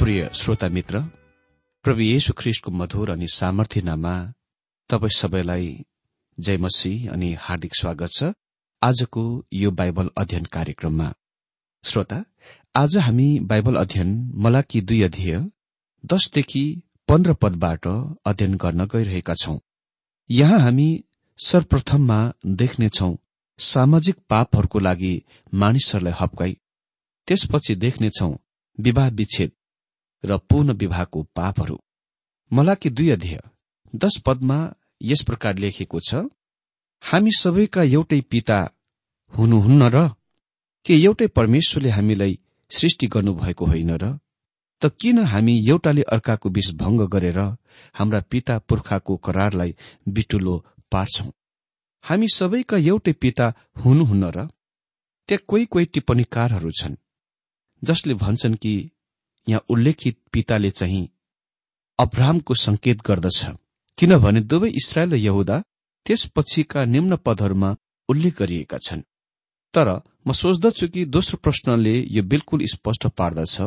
प्रिय श्रोता मित्र प्रभु येशु ख्रिस्टको मधुर अनि सामर्थ्यनामा तपाईँ सबैलाई जयमसी अनि हार्दिक स्वागत छ। आजको यो बाइबल अध्ययन कार्यक्रममा। श्रोता आज हामी बाइबल अध्ययन मलाकी दुई अध्यय दशदेखि पन्ध्र पदबाट अध्ययन गर्न गइरहेका छौं। यहाँ हामी सर्वप्रथममा देख्नेछौ सामाजिक पापहरूको लागि मानिसहरूलाई हप्काई त्यसपछि देख्नेछौ विवाह विच्छेद। र पूर्ण विवाहको पापहरू। मलाकी दुई अध्यय दश पदमा यस प्रकार लेखेको छ हामी सबैका एउटै पिता हुनुहुन्न र के एउटै परमेश्वरले हामीलाई सृष्टि गर्नुभएको होइन र? त किन हामी एउटाले अर्काको विष भंग गरेर हाम्रा पिता पुर्खाको करारलाई बिटुलो पार्छौं? हामी सबैका एउटै पिता हुनुहुन्न र? त्यहाँ कोही कोही टिप्पणीकारहरू छन् जसले भन्छन् कि यहाँ उल्लेखित पिताले चाहिँ अब्राहमको संकेत गर्दछ। किनभने दुवै इसरायल र यहुदा त्यसपछिका निम्न पदहरूमा उल्लेख गरिएका छन्। तर म सोच्दछु कि दोस्रो प्रश्नले यो बिल्कुल स्पष्ट पार्दछ।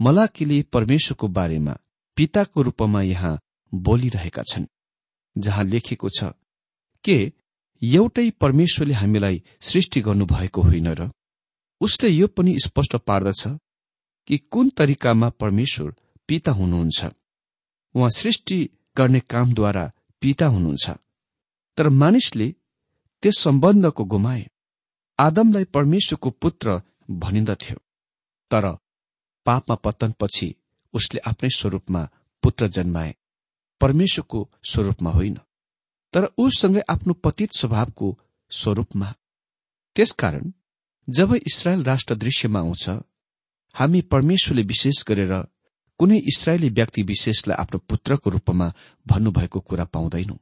मलाकीले परमेश्वरको बारेमा पिताको रूपमा यहाँ बोलिरहेका छन् जहाँ लेखेको छ के एउटै परमेश्वरले हामीलाई सृष्टि गर्नुभएको होइन र उसले यो पनि स्पष्ट पार्दछ? कि कुन तरिकामा परमेश्वर पिता हुनुहुन्छ? उहाँ सृष्टि गर्ने कामद्वारा पिता हुनुहुन्छ। तर मानिसले त्यस सम्बन्धको गुमाए। आदमलाई परमेश्वरको पुत्र भनिन्दथ्यो। तर पापमा पतनपछि उसले आफ्नै स्वरूपमा पुत्र जन्माए। परमेश्वरको स्वरूपमा होइन। तर उसँगै आफ्नो पतित स्वभावको स्वरूपमा। त्यसकारण जब इसरायल राष्ट्र दृश्यमा आउँछ हामी परमेश्वरले विशेष गरेर कुनै इसरायली व्यक्ति विशेषलाई आफ्नो पुत्रको रूपमा भन्नुभएको कुरा पाउँदैनौ।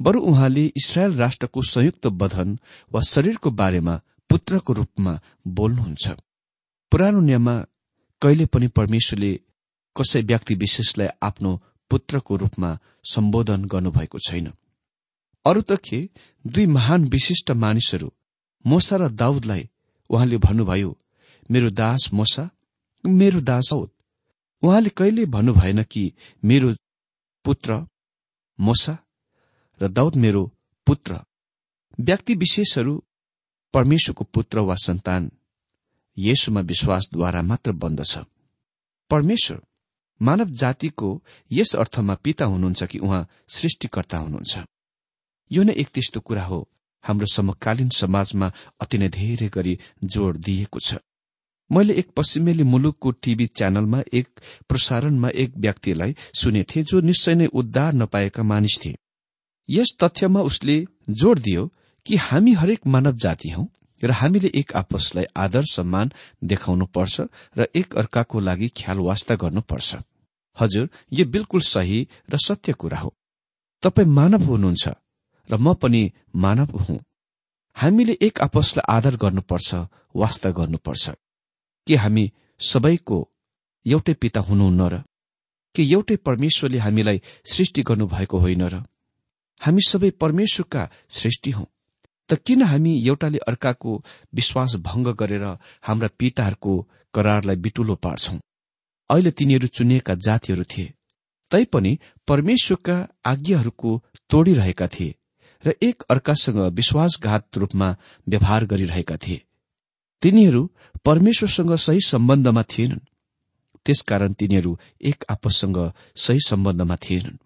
बरु उहाँले इसरायल राष्ट्रको संयुक्त बधन वा शरीरको बारेमा पुत्रको रूपमा बोल्नुहुन्छ। पुरानो नियममा कहिले पनि परमेश्वरले कसै व्यक्ति विशेषलाई आफ्नो पुत्रको रूपमा सम्बोधन गर्नुभएको छैन। अरू त के? दुई महान विशिष्ट मानिसहरू मोसा र दाउदलाई उहाँले भन्नुभयो मेरो दास मोसा मेरो दास उहाँले कहिले भन्नुभएन कि मेरो पुत्र मोसा र दाउद मेरो पुत्र व्यक्ति विशेषहरू परमेश्वरको पुत्र वा सन्तान येशुमा विश्वासद्वारा मात्र बन्दछ परमेश्वर मानव जातिको यस अर्थमा पिता हुनुहुन्छ कि उहाँ सृष्टिकर्ता हुनुहुन्छ। यो नै एक त्यस्तो कुरा हो हाम्रो समकालीन समाजमा अति नै धेरै गरी जोड़ दिएको छ। मैले एक पश्चिमेली मुलुकको टीभी च्यानलमा एक प्रसारणमा एक व्यक्तिलाई सुनेथे जो निश्चय नै उद्धार नपाएका मानिस थिए। यस तथ्यमा उसले जोड़ दियो कि हामी हरेक मानव जाति हौ र हामीले एक आपसलाई आदर सम्मान देखाउनु पर्छ र एक अर्काको लागि ख्याल वास्ता गर्नुपर्छ। हजुर यो बिल्कुल सही र सत्य कुरा हो। तपाईँ मानव हुनुहुन्छ र म पनि मानव हुँ। हामीले एक आपसलाई आदर गर्नुपर्छ वास्ता गर्नुपर्छ। के हामी सबैको एउटै पिता हुनुहुन्न र के एउटै परमेश्वरले हामीलाई सृष्टि गर्नुभएको होइन र हामी सबै परमेश्वरका सृष्टि हौ। त किन हामी एउटाले अर्काको विश्वास भंग गरेर हाम्रा पिताहरूको करारलाई बिटुलो पार्छौं? अहिले तिनीहरू चुनिएका जातिहरू थिए। तैपनि परमेश्वरका आज्ञाहरूको तोडिरहेका थिए र एक अर्कासँग विश्वासघात रूपमा व्यवहार गरिरहेका थिए। तिनीहरू परमेश्वरसँग सही सम्बन्धमा थिएनन्। त्यसकारण तिनीहरू एक आपससँग सही सम्बन्धमा थिएनन्।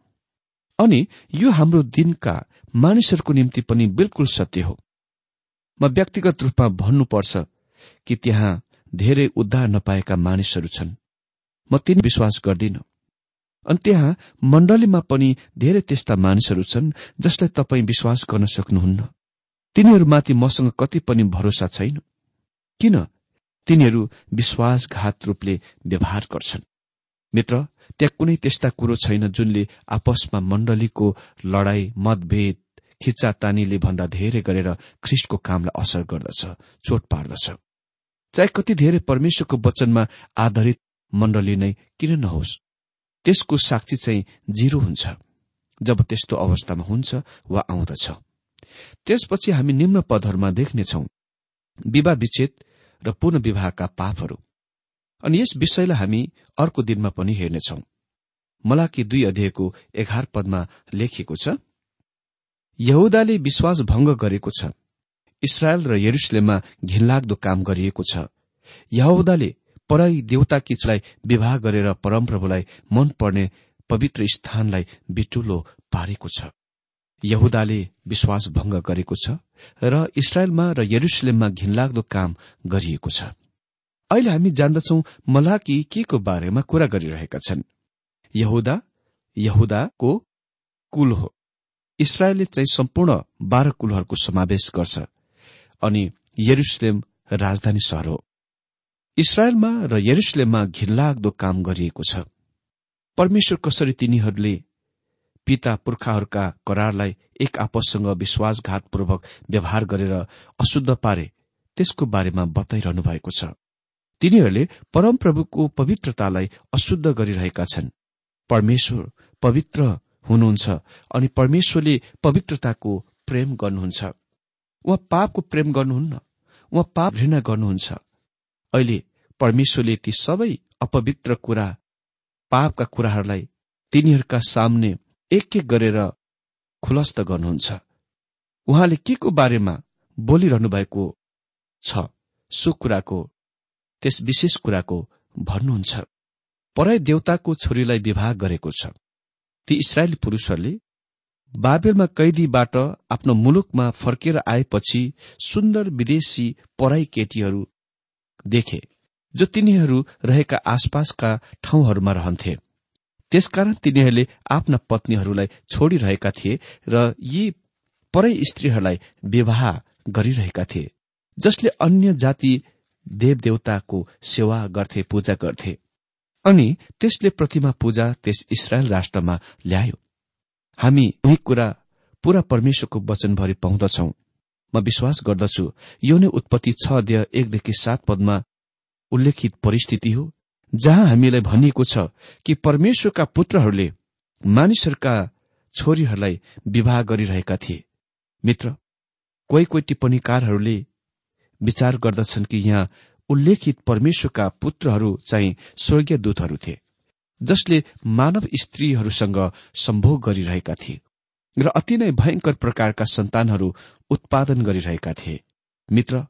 अनि यो हाम्रो दिनका मानिसहरूको निम्ति पनि बिल्कुल सत्य हो। म व्यक्तिगत रूपमा भन्नुपर्छ कि त्यहाँ धेरै उद्धार नपाएका मानिसहरू छन्। म तिनी विश्वास गर्दिन। अनि त्यहाँ मण्डलीमा पनि धेरै त्यस्ता मानिसहरू छन् जसलाई तपाईँ विश्वास गर्न सक्नुहुन्न। तिनीहरूमाथि मसँग कति पनि भरोसा छैन। किन? तिनीहरू विश्वासघात रूपले व्यवहार गर्छन्। मित्र त्यहाँ कुनै त्यस्ता कुरो छैन जुनले आपसमा मण्डलीको लडाई मतभेद खिच्चातानीले भन्दा धेरै गरेर ख्रिस्टको कामलाई असर गर्दछ चोट पार्दछ। चाहे कति धेरै परमेश्वरको वचनमा आधारित मण्डली नै किन नहोस् त्यसको साक्षी चाहिँ जिरो हुन्छ जब त्यस्तो अवस्थामा हुन्छ वा आउँदछ। त्यसपछि हामी निम्न पदहरूमा देख्नेछौ। विवाह विच्छेद र पूर्ण विवाहका पापहरू। अनि यस विषयलाई हामी अर्को दिनमा पनि हेर्नेछौ। मलाकी दुई अध्यायको एघार पदमा लेखिएको छ यहुदाले विश्वास भंग गरेको छ इसरायल र यरुसलेममा घिनलाग्दो काम गरिएको छ। यहुदाले पराई देवताकी चुलाई विवाह गरेर परमप्रभुलाई मन पर्ने पवित्र स्थानलाई बिटुलो पारेको छ। यहुदाले विश्वास भंग गरेको छ र इसरायलमा र यरुसलेममा घिनलाग्दो काम गरिएको छ। अहिले हामी जान्दछौ मलाकी के को बारेमा कुरा गरिरहेका छन्। यहुदा यहुदाको कुल हो। इसरायलले चाहिँ सम्पूर्ण बाह्र कुलहरूको समावेश गर्छ अनि यरुसलेम राजधानी शहर हो। इसरायलमा र यरुसलेममा घिनलाग्दो काम गरिएको छ। परमेश्वर कसरी तिनीहरूले पिता पुर्खाहरूका करारलाई एक आपससँग विश्वासघातपूर्वक व्यवहार गरेर अशुद्ध पारे त्यसको बारेमा बताइरहनु भएको छ। तिनीहरूले परमप्रभुको पवित्रतालाई अशुद्ध गरिरहेका छन्। परमेश्वर पवित्र हुनुहुन्छ अनि परमेश्वरले पवित्रताको प्रेम गर्नुहुन्छ। उहाँ पापको प्रेम गर्नुहुन्न उहाँ पाप घृणा गर्नुहुन्छ। अहिले परमेश्वरले ती सबै अपवित्र कुरा पापका कुराहरूलाई तिनीहरूका सामने एक एक गरेर खुलस्त गर्नुहुन्छ। उहाँले के को बारेमा बोलिरहनु भएको छ सो कुराको त्यस विशेष कुराको भन्नुहुन्छ। पराई देवताको छोरीलाई विवाह गरेको छ। ती इसरायली पुरूषहरूले बाबेलमा कैदीबाट आफ्नो मुलुकमा फर्केर आएपछि सुन्दर विदेशी पराई केटीहरू देखे जो तिनीहरू रहेका आसपासका ठाउँहरूमा रहन्थे। त्यसकारण तिनीहरूले आफ्ना पत्नीहरूलाई छोडिरहेका थिए र यी परै स्त्रीहरूलाई विवाह गरिरहेका थिए जसले अन्य जाति देवदेवताको सेवा गर्थे पूजा गर्थे। अनि त्यसले प्रतिमा पूजा त्यस इसरायल राष्ट्रमा ल्यायो। हामी यही कुरा पूरा परमेश्वरको वचनभरि पाउँदछौ। म विश्वास गर्दछु यो नै उत्पत्ति छ अध्यय एकदेखि सात पदमा उल्लेखित परिस्थिति हो। जहाँ हामीलाई भनिएको छ कि परमेश्वरका पुत्रहरूले मानिसहरूका छोरीहरूलाई विवाह गरिरहेका थिए। मित्र कोही कोही टिप्पणीकारहरूले विचार गर्दछन् कि यहाँ उल्लेखित परमेश्वरका पुत्रहरू चाहिँ स्वर्गीय दूतहरू थिए जसले मानव स्त्रीहरूसँग सम्भोग गरिरहेका थिए र अति नै भयंकर प्रकारका सन्तानहरू उत्पादन गरिरहेका थिए। मित्र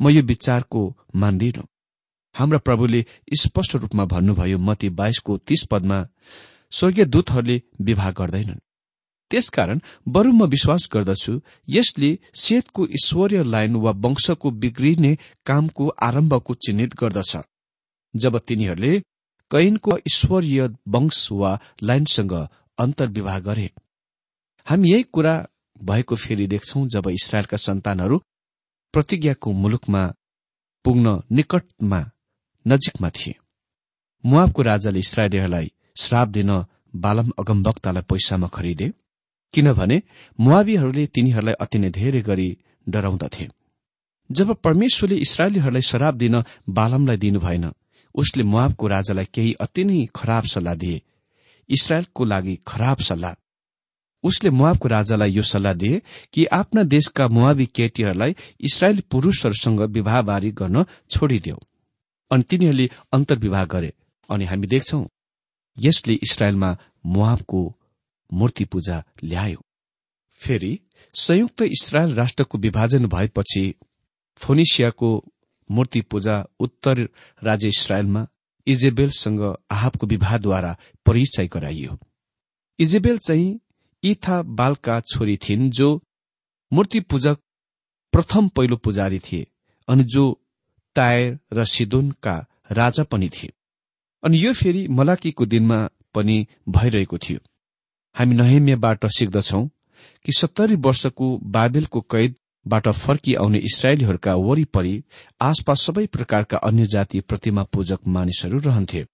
म यो विचारको मान्दिन। हाम्रा प्रभुले स्पष्ट रूपमा भन्नुभयो मती बाइसको तीस पदमा स्वर्गीय दूतहरूले विवाह गर्दैनन्। त्यसकारण बरु म विश्वास गर्दछु यसले सेतको ईश्वरीय लाइन वा वंशको बिग्रिने कामको आरम्भको चिन्हित गर्दछ। जब तिनीहरूले कैनको ईश्वरीय वंश वा लाइनसँग अन्तर्विवाह गरे। हामी यही कुरा भएको फेरि देख्छौ जब इसरायलका सन्तानहरू प्रतिज्ञाको मुलुकमा पुग्न निकटमा नजिकमा थिए। मुआबको राजाले इसरायलीहरूलाई श्राप दिन बालम अगमवक्तालाई पैसामा खरिदे किनभने मुआबीहरूले तिनीहरूलाई अति नै धेरै गरी डराउँदथे जब परमेश्वरले इसरायलीहरूलाई शराब दिन बालमलाई दिनु भएन उसले मुआबको राजालाई केही अति नै खराब सल्लाह दिए। इसरायलको लागि खराब सल्लाह। उसले मुआबको राजालाई यो सल्लाह दिए कि आफ्ना देशका मुआबी केटीहरूलाई इसरायली पुरूषहरूसँग विवाहबारी गर्न छोडिदेऊ। अनि तिनीहरूले अन्तर्विवाह गरे। अनि हामी देख्छौ यसले इसरायलमा मुहाबको मूर्ति पूजा ल्यायो। फेरि संयुक्त इसरायल राष्ट्रको विभाजन भएपछि फोनिसियाको मूर्ति पूजा उत्तर राज्य इसरायलमा इजेबेलसँग आहाबको विवाहद्वारा परिचय गराइयो। इजेबेल चाहिँ इथा बालका छोरी थिइन् जो मूर्ति पूजक प्रथम पहिलो पुजारी थिए अनि जो टायर र सिदोनका राजा पनि थिए। अनि यो फेरि मलाकीको दिनमा पनि भइरहेको थियो। हामी नहेमियाबाट सिक्दछौ कि सत्तरी वर्षको बाबेलको कैदबाट फर्किआउने इसरायलीहरूका वरिपरि आसपास सबै प्रकारका अन्य जाति प्रतिमा पूजक मानिसहरू रहन्थे।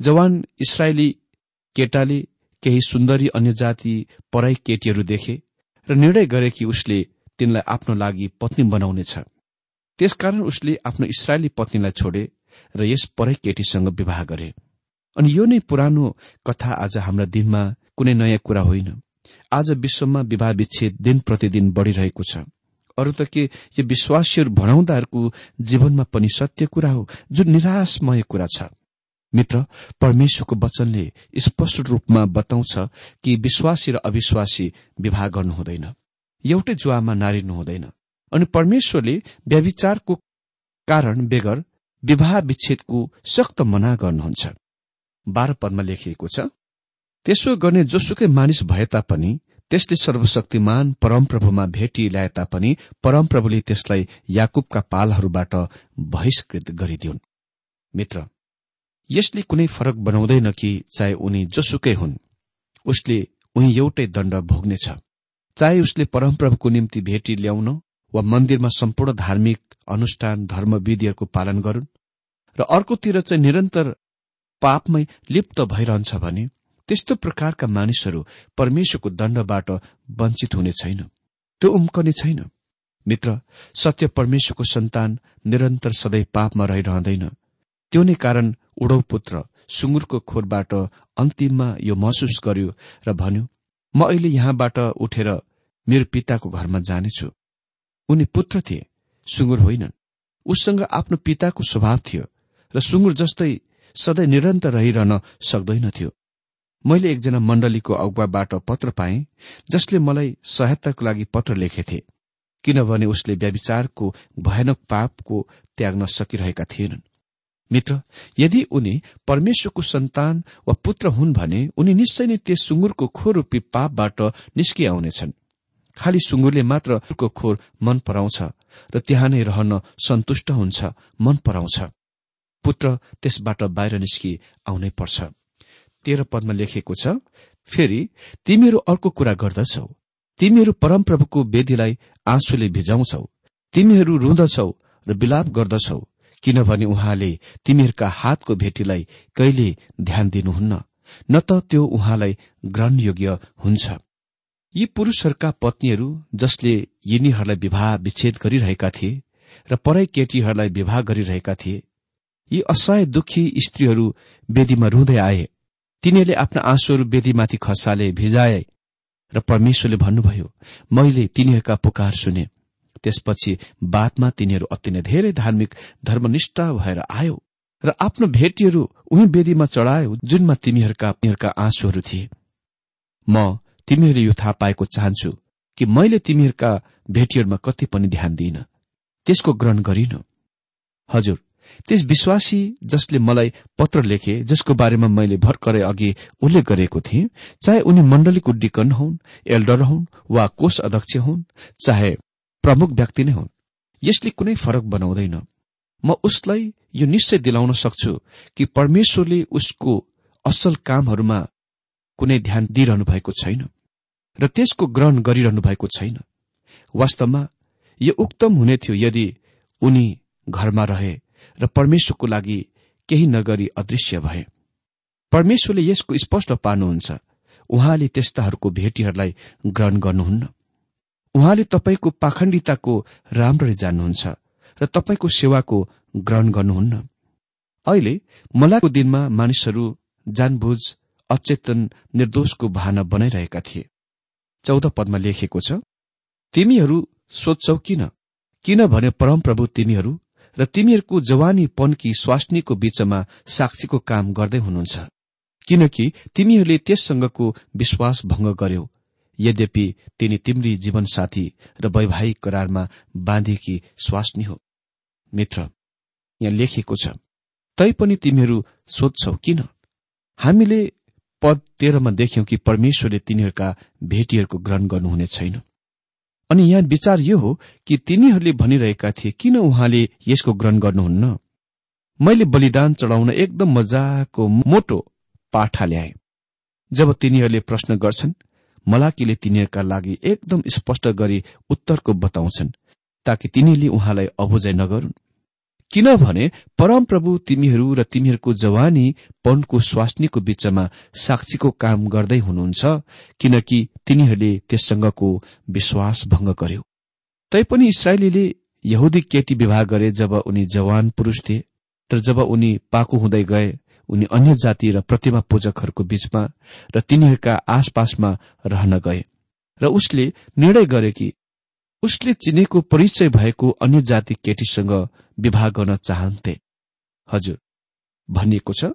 जवान इसरायली केटाले केही सुन्दरी अन्य जाति पराई केटीहरू देखे र निर्णय गरे कि उसले तिनलाई आफ्नो लागि पत्नी बनाउनेछ। त्यसकारण उसले आफ्नो इसरायली पत्नीलाई छोडे र यस परै केटीसँग विवाह गरे। अनि यो नै पुरानो कथा आज हाम्रा दिनमा कुनै नयाँ कुरा होइन। आज विश्वमा विवाह विच्छेद दिन प्रतिदिन बढ़िरहेको छ। अरू त के यो विश्वासीहरू भनाउँदाहरूको जीवनमा पनि सत्य कुरा हो जुन निराशमय कुरा छ। मित्र परमेश्वरको वचनले स्पष्ट रूपमा बताउँछ कि विश्वासी र अविश्वासी विवाह गर्नु हुँदैन एउटै जुवामा नारिनु हुँदैन। अनि परमेश्वरले व्याविचारको कारण बेगर विवाह विच्छेदको सक्त मना गर्नुहुन्छ। बाह्र पदमा लेखिएको छ त्यसो गर्ने जोसुकै मानिस भए तापनि त्यसले सर्वशक्तिमान परमप्रभुमा भेटी ल्याए तापनि परमप्रभुले त्यसलाई याकुबका पालहरूबाट बहिष्कृत गरिदिउन्। मित्र यसले कुनै फरक बनाउँदैन कि चाहे उनी जोसुकै हुन्। उसले उही एउटै दण्ड भोग्नेछ। चाहे उसले परमप्रभुको निम्ति भेटी ल्याउन वा मन्दिरमा सम्पूर्ण धार्मिक अनुष्ठान धर्मविधिहरूको पालन गरून् र अर्कोतिर चाहिँ निरन्तर पापमै लिप्त भइरहन्छ भने त्यस्तो प्रकारका मानिसहरू परमेश्वरको दण्डबाट वञ्चित हुने छैन। त्यो उम्कने छैन। मित्र सत्य परमेश्वरको सन्तान निरन्तर सधैँ पापमा रहिरहँदैन। त्यो नै कारण उडौ पुत्र सुँगुरको खोरबाट अन्तिममा यो महसुस गर्यो र भन्यो म अहिले यहाँबाट उठेर मेरो पिताको घरमा जानेछु। उनी पुत्र थिए सुँगुर होइनन्। उससँग आफ्नो पिताको स्वभाव थियो र सुँगुर जस्तै सधैँ निरन्तर रहिरहन सक्दैनथ्यो मैले एकजना मण्डलीको अगुवाबाट पत्र पाएँ जसले मलाई सहायताको लागि पत्र लेखेथे किनभने उसले व्याविचारको भयानक पापको त्याग्न सकिरहेका थिएनन्। मित्र यदि उनी परमेश्वरको सन्तान वा पुत्र हुन् भने उनी निश्चय नै त्यस सुँगुरको खोर रूपी पापबाट निस्किआउनेछन्। खालि सुँगुरले मात्र खोर मन पराउँछ र त्यहाँ नै रहन सन्तुष्ट हुन्छ मन पराउँछ। पुत्र त्यसबाट बाहिर निस्कि आउनै पर्छ। तेह्र पदमा लेखेको छ फेरि तिमीहरू अर्को कुरा गर्दछौ। तिमीहरू परमप्रभुको वेदीलाई आँसुले भिजाउँछौ। तिमीहरू रुँदछौ र विलाप गर्दछौ किनभने उहाँले तिमीहरूका हातको भेटीलाई कहिले ध्यान दिनुहुन्न न त त्यो उहाँलाई ग्रहणयोग्य हुन्छ। यी पुरूषहरूका पत्नीहरू जसले यिनीहरूलाई विवाह विच्छेद गरिरहेका थिए र परै केटीहरूलाई विवाह गरिरहेका थिए यी असहाय दुखी स्त्रीहरू वेदीमा रुँदै आए। तिनीहरूले आफ्ना आँसुहरू वेदीमाथि खसाले भिजाए र परमेश्वरले भन्नुभयो मैले तिनीहरूका पुकार सुने। त्यसपछि बादमा तिनीहरू अति नै धेरै धार्मिक धर्मनिष्ठा भएर आयो र आफ्नो भेटीहरू उही वेदीमा चढायो जुनमा तिमीहरूका तिमीहरूका आँसुहरू थिए। म तिमीहरूले यो थाहा पाएको चाहन्छु कि मैले तिमीहरूका भेटीहरूमा कति पनि ध्यान दिइन त्यसको ग्रहण गरिन। हजुर त्यस विश्वासी जसले मलाई पत्र लेखे जसको बारेमा मैले भर्खरै अघि उल्लेख गरेको थिएँ चाहे उनी मण्डलीको डिकन हुन् एल्डर हुन् वा कोष अध्यक्ष हुन् चाहे प्रमुख व्यक्ति नै हुन् यसले कुनै फरक बनाउँदैन। म उसलाई यो निश्चय दिलाउन सक्छु कि परमेश्वरले उसको असल कामहरूमा कुनै ध्यान दिइरहनु भएको छैन। र त्यसको ग्रहण गरिरहनु भएको छैन। वास्तवमा यो उक्तम हुने थियो यदि उनी घरमा रहे र परमेश्वरको लागि केही नगरी अदृश्य भए। परमेश्वरले यसको स्पष्ट पार्नुहुन्छ उहाँले त्यस्ताहरूको भेटीहरूलाई ग्रहण गर्नुहुन्न। उहाँले तपाईँको पाखण्डिताको राम्ररी जान्नुहुन्छ र तपाईँको सेवाको ग्रहण गर्नुहुन्न। अहिले मलाको दिनमा मानिसहरू जानबुझ अचेतन निर्दोषको भावना बनाइरहेका थिए। चौध पदमा लेखिएको छ तिमीहरू सोध्छौ किन? किनभने परमप्रभु तिमीहरू र तिमीहरूको जवानी पनकी स्वास्नीको बीचमा साक्षीको काम गर्दै हुनुहुन्छ? किनकि तिमीहरूले त्यससँगको विश्वास भंग गर्यौ। यद्यपि तिनी तिम्री जीवनसाथी र वैवाहिक करारमा बाँधेकी स्वास्नी हो। मित्र यहाँ लेखिएको छ तैपनि तिमीहरू सोध्छौ किन? हामीले पद तेह्रमा देख्यौं कि परमेश्वरले तिनीहरूका भेटीहरूको ग्रहण गर्नुहुने छैन। अनि यहाँ विचार यो हो कि तिनीहरूले भनिरहेका थिए किन उहाँले यसको ग्रहण गर्नुहुन्न? मैले बलिदान चढाउन एकदम मजाको मोटो पाठा ल्याए। जब तिनीहरूले प्रश्न गर्छन् मलाकीले तिनीहरूका लागि एकदम स्पष्ट गरी उत्तरको बताउँछन् ताकि तिनीहरूले उहाँलाई अबुझाइ नगरून्। किनभने परमप्रभु तिमीहरू र तिमीहरूको जवानी पनको स्वास्नीको बीचमा साक्षीको काम गर्दै हुनुहुन्छ किनकि तिनीहरूले त्यससँगको विश्वास भंग गर्यो। तैपनि इसरायलीले यहुदी केटी विवाह गरे जब उनी जवान पुरूष थिए तर जब उनी पाको हुँदै गए उनी अन्य जाति र प्रतिमा पूजकहरूको बीचमा र तिनीहरूका आसपासमा रहन गए र उसले निर्णय गरे कि उसले चिनेको परिचय भएको अन्य जाति केटीसँग विवाह गर्न चाहन्थे। हजुर भनिएको छ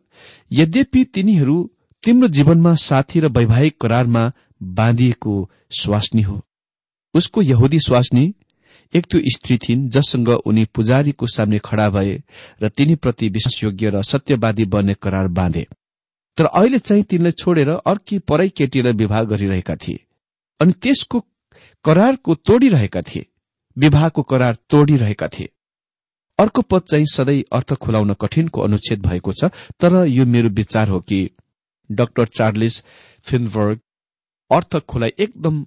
यद्यपि तिनीहरू तिम्रो जीवनमा साथी र वैवाहिक करारमा बाँधिएको स्वास्नी हो। उसको यहुदी स्वास्नी एक त्यो स्त्री थिइन् जससँग उनी पुजारीको सामने खड़ा भए र तिनीप्रति विश्वासयोग्य र सत्यवादी बन्ने करार बाँधे। तर अहिले चाहिँ तिनलाई छोडेर अर्की परै केटीलाई विवाह गरिरहेका थिए अनि त्यसको करारको तोडिरहेका थिए विवाहको करार तोडिरहेका थिए। अर्को पद चाहिँ सधैँ अर्थ खुलाउन कठिनको अनुच्छेद भएको छ तर यो मेरो विचार हो कि डाक्टर चार्लिस फिनबर्ग अर्थ खुलाइ एकदम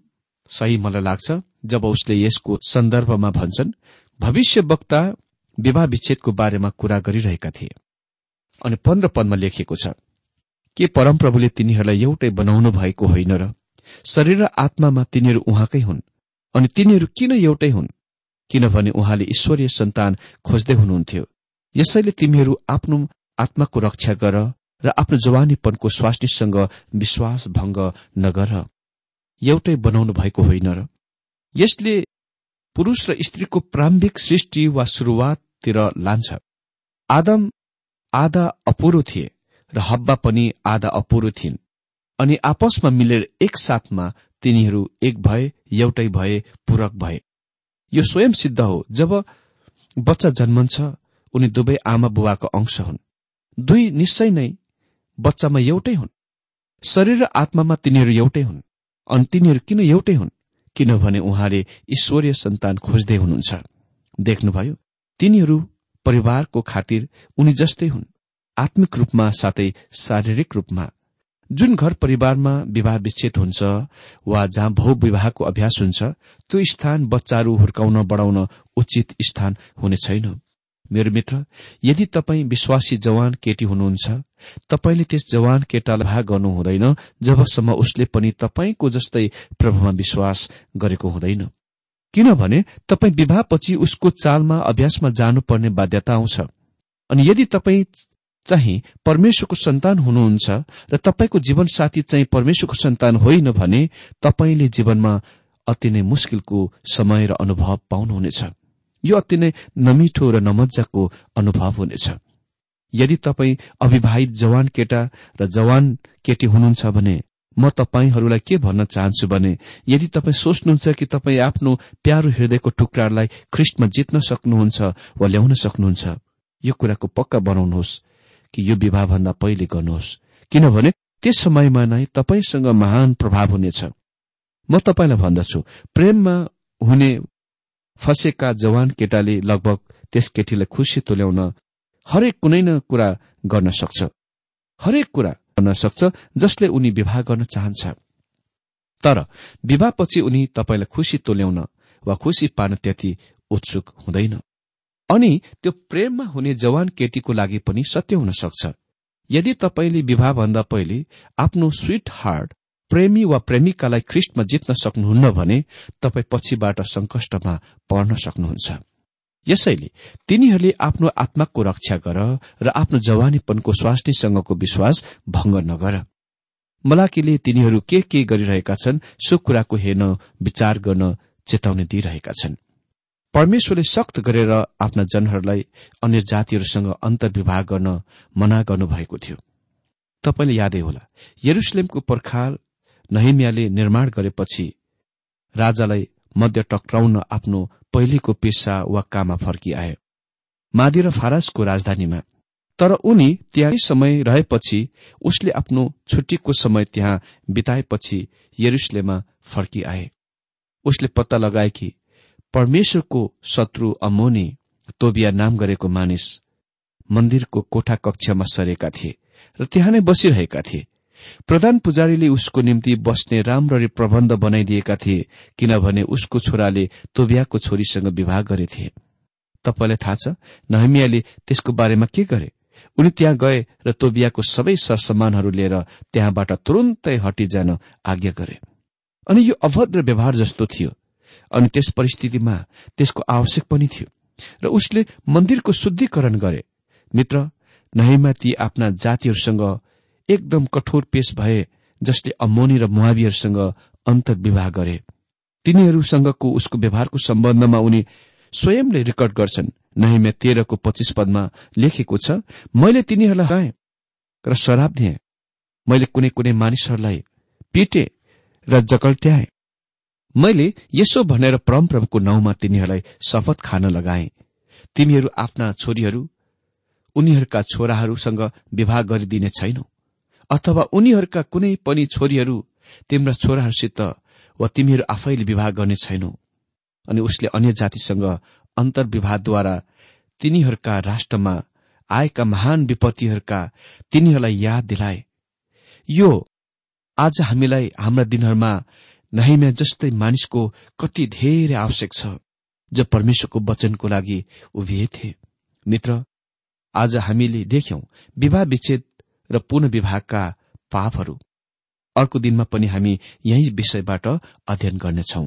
सही मलाई लाग्छ जब उसले यसको सन्दर्भमा भन्छन् भविष्य वक्ता विवाह विच्छेदको बारेमा कुरा गरिरहेका थिए अनि पन्ध्र पदमा लेखिएको छ के परमप्रभुले तिनीहरूलाई एउटै बनाउनु भएको होइन र शरीर र आत्मामा तिनीहरू उहाँकै हुन्? अनि तिनीहरू किन एउटै हुन्? किनभने उहाँले ईश्वरीय सन्तान खोज्दै हुनुहुन्थ्यो। यसैले तिमीहरू आफ्नो आत्माको रक्षा गर र आफ्नो जवानीपनको स्वास्नीसँग विश्वास भंग नगर। एउटै बनाउनु भएको होइन र। यसले पुरूष र स्त्रीको प्रारम्भिक सृष्टि वा शुरूआततिर लान्छ। आदम आधा अपुरो थिए र हब्बा पनि आधा अपुरो थिइन्। अनि आपसमा मिलेर एकसाथमा तिनीहरू एक भए एउटै भए पूरक भए। यो स्वयं सिद्ध हो। जब बच्चा जन्मन्छ उनी दुवै आमा बुवाको अंश हुन्। दुई निश्चय नै बच्चामा एउटै हुन्। शरीर र आत्मामा तिनीहरू एउटै हुन्। अनि तिनीहरू किन एउटै हुन्? किनभने उहाँले ईश्वरीय सन्तान खोज्दै हुनुहुन्छ। देख्नुभयो तिनीहरू परिवारको खातिर उनी जस्तै हुन्। आत्मिक रूपमा साथै शारीरिक रूपमा। जुन घर परिवारमा विवाह विच्छेद हुन्छ वा जहाँ भौ विवाहको अभ्यास हुन्छ त्यो स्थान बच्चाहरू हुर्काउन बढाउन उचित स्थान हुने छैन। मेरो मित्र यदि तपाईँ विश्वासी जवान केटी हुनुहुन्छ तपाईँले त्यस जवान केटालाई भाग गर्नु हुँदैन जबसम्म उसले पनि तपाईँको जस्तै प्रभुमा विश्वास गरेको हुँदैन। किनभने तपाईँ विवाहपछि उसको चालमा अभ्यासमा जानुपर्ने बाध्यता आउँछ। अनि यदि तपाईँ चाहिँ परमेश्वरको सन्तान हुनुहुन्छ र तपाईँको जीवनसाथी चाहिँ परमेश्वरको सन्तान होइन भने तपाईँले जीवनमा अति नै मुस्किलको समय र अनुभव पाउनुहुनेछ। यो अति नै नमिठो र नमजाको अनुभव हुनेछ। यदि तपाईँ अविवाहित जवान केटा र जवान केटी हुनुहुन्छ भने म तपाईँहरूलाई के भन्न चाहन्छु भने यदि तपाईँ सोच्नुहुन्छ कि तपाईँ आफ्नो प्यारो हृदयको टुक्रालाई ख्रिस्टमा जित्न सक्नुहुन्छ वा ल्याउन सक्नुहुन्छ यो कुराको पक्का बनाउनुहोस्। कि यो विवाहभन्दा पहिले गर्नुहोस्। किनभने त्यस समयमा नै तपाईँसँग महान प्रभाव हुनेछ। म तपाईँलाई भन्दछु प्रेममा हुने फसेका जवान केटाले लगभग त्यस केटीलाई खुसी तुल्याउन हरेक कुनै न कुरा गर्न सक्छ। हरेक कुरा गर्न सक्छ जसले उनी विवाह गर्न चाहन्छ। तर विवाहपछि उनी तपाईँलाई खुसी तुल्याउन वा खुसी पार्न त्यति उत्सुक हुँदैन। अनि त्यो प्रेममा हुने जवान केटीको लागि पनि सत्य हुन सक्छ। यदि तपाईँले विवाहभन्दा पहिले आफ्नो स्वीट हार्ट प्रेमी वा प्रेमिकालाई ख्रिस्टमा जित्न सक्नुहुन्न भने तपाईँ पछिबाट संकष्टमा पर्न सक्नुहुन्छ। यसैले तिनीहरूले आफ्नो आत्माको रक्षा गर र आफ्नो जवानीपनको स्वास्नीसँगको विश्वास भंग नगर। मलाकीले तिनीहरू के के गरिरहेका छन् सो कुराको हेर्न विचार गर्न चेतावनी दिइरहेका छन्। परमेश्वरले सक्त गरेर आफ्ना जनहरूलाई अन्य जातिहरूसँग अन्तर्विवाह गर्न मना गर्नुभएको थियो। तपाईँले यादै होला यरुसलेमको पर्खाल नहिमियाले निर्माण गरेपछि राजालाई मध्य टक्राउन आफ्नो पहिलेको पेसा वा काममा फर्किआए मादी र फारसको राजधानीमा। तर उनी त्यहाँ समय रहेपछि उसले आफ्नो छुट्टीको समय त्यहाँ बिताएपछि यरुसलेममा फर्किआए। उसले पत्ता लगाए कि परमेश्वरको शत्रु अमोनी तोबिया नाम गरेको मानिस मन्दिरको कोठा कक्षमा सरेका थिए र त्यहाँ नै बसिरहेका थिए। प्रधान पुजारीले उसको निम्ति बस्ने राम्ररी प्रबन्ध बनाइदिएका थिए किनभने उसको छोराले तोबियाको छोरीसँग विवाह गरेथे तपाईँलाई थाहा छ नहमियाले त्यसको बारेमा के गरे? उनी त्यहाँ गए र तोबियाको सबै सरसामानहरू लिएर त्यहाँबाट तुरन्तै हटिजान आज्ञा गरे। अनि यो अभद्र व्यवहार जस्तो थियो। अनि त्यस परिस्थितिमा त्यसको आवश्यक पनि थियो र उसले मन्दिरको शुद्धिकरण गरे। मित्र नहिमा ती आफ्ना जातिहरूसँग एकदम कठोर पेश भए जसले अमोनी र मुहावीहरूसँग अन्तर्विवाह गरे। तिनीहरूसँगको उसको व्यवहारको सम्बन्धमा उनी स्वयंले रेकर्ड गर्छन् नहिमे तेह्रको पच्चिस पदमा लेखेको छ मैले तिनीहरूलाई र शराब दिए। मैले कुनै कुनै मानिसहरूलाई पिटे र जकल्ट्याए। मैले यसो भनेर परमप्रभुको नाउँमा तिनीहरूलाई शपथ खान लगाए। तिमीहरू आफ्ना छोरीहरू उनीहरूका छोराहरूसँग विवाह गरिदिने छैनौ। अथवा उनीहरूका कुनै पनि छोरीहरू तिम्रा छोराहरूसित वा तिमीहरू आफैले विवाह गर्ने छैनौ। अनि उसले अन्य जातिसँग अन्तर्विवाहद्वारा तिनीहरूका राष्ट्रमा आएका महान विपत्तिहरूका तिनीहरूलाई याद दिलाए। यो आज हामीलाई हाम्रा दिनहरूमा नहिम्या जस्तै मानिसको कति धेरै आवश्यक छ जो परमेश्वरको वचनको लागि उभिएथे मित्र आज हामीले देख्यौं विवाह विच्छेद र पुनः विवाहका पापहरू। अर्को दिनमा पनि हामी यही विषयबाट अध्ययन गर्नेछौं।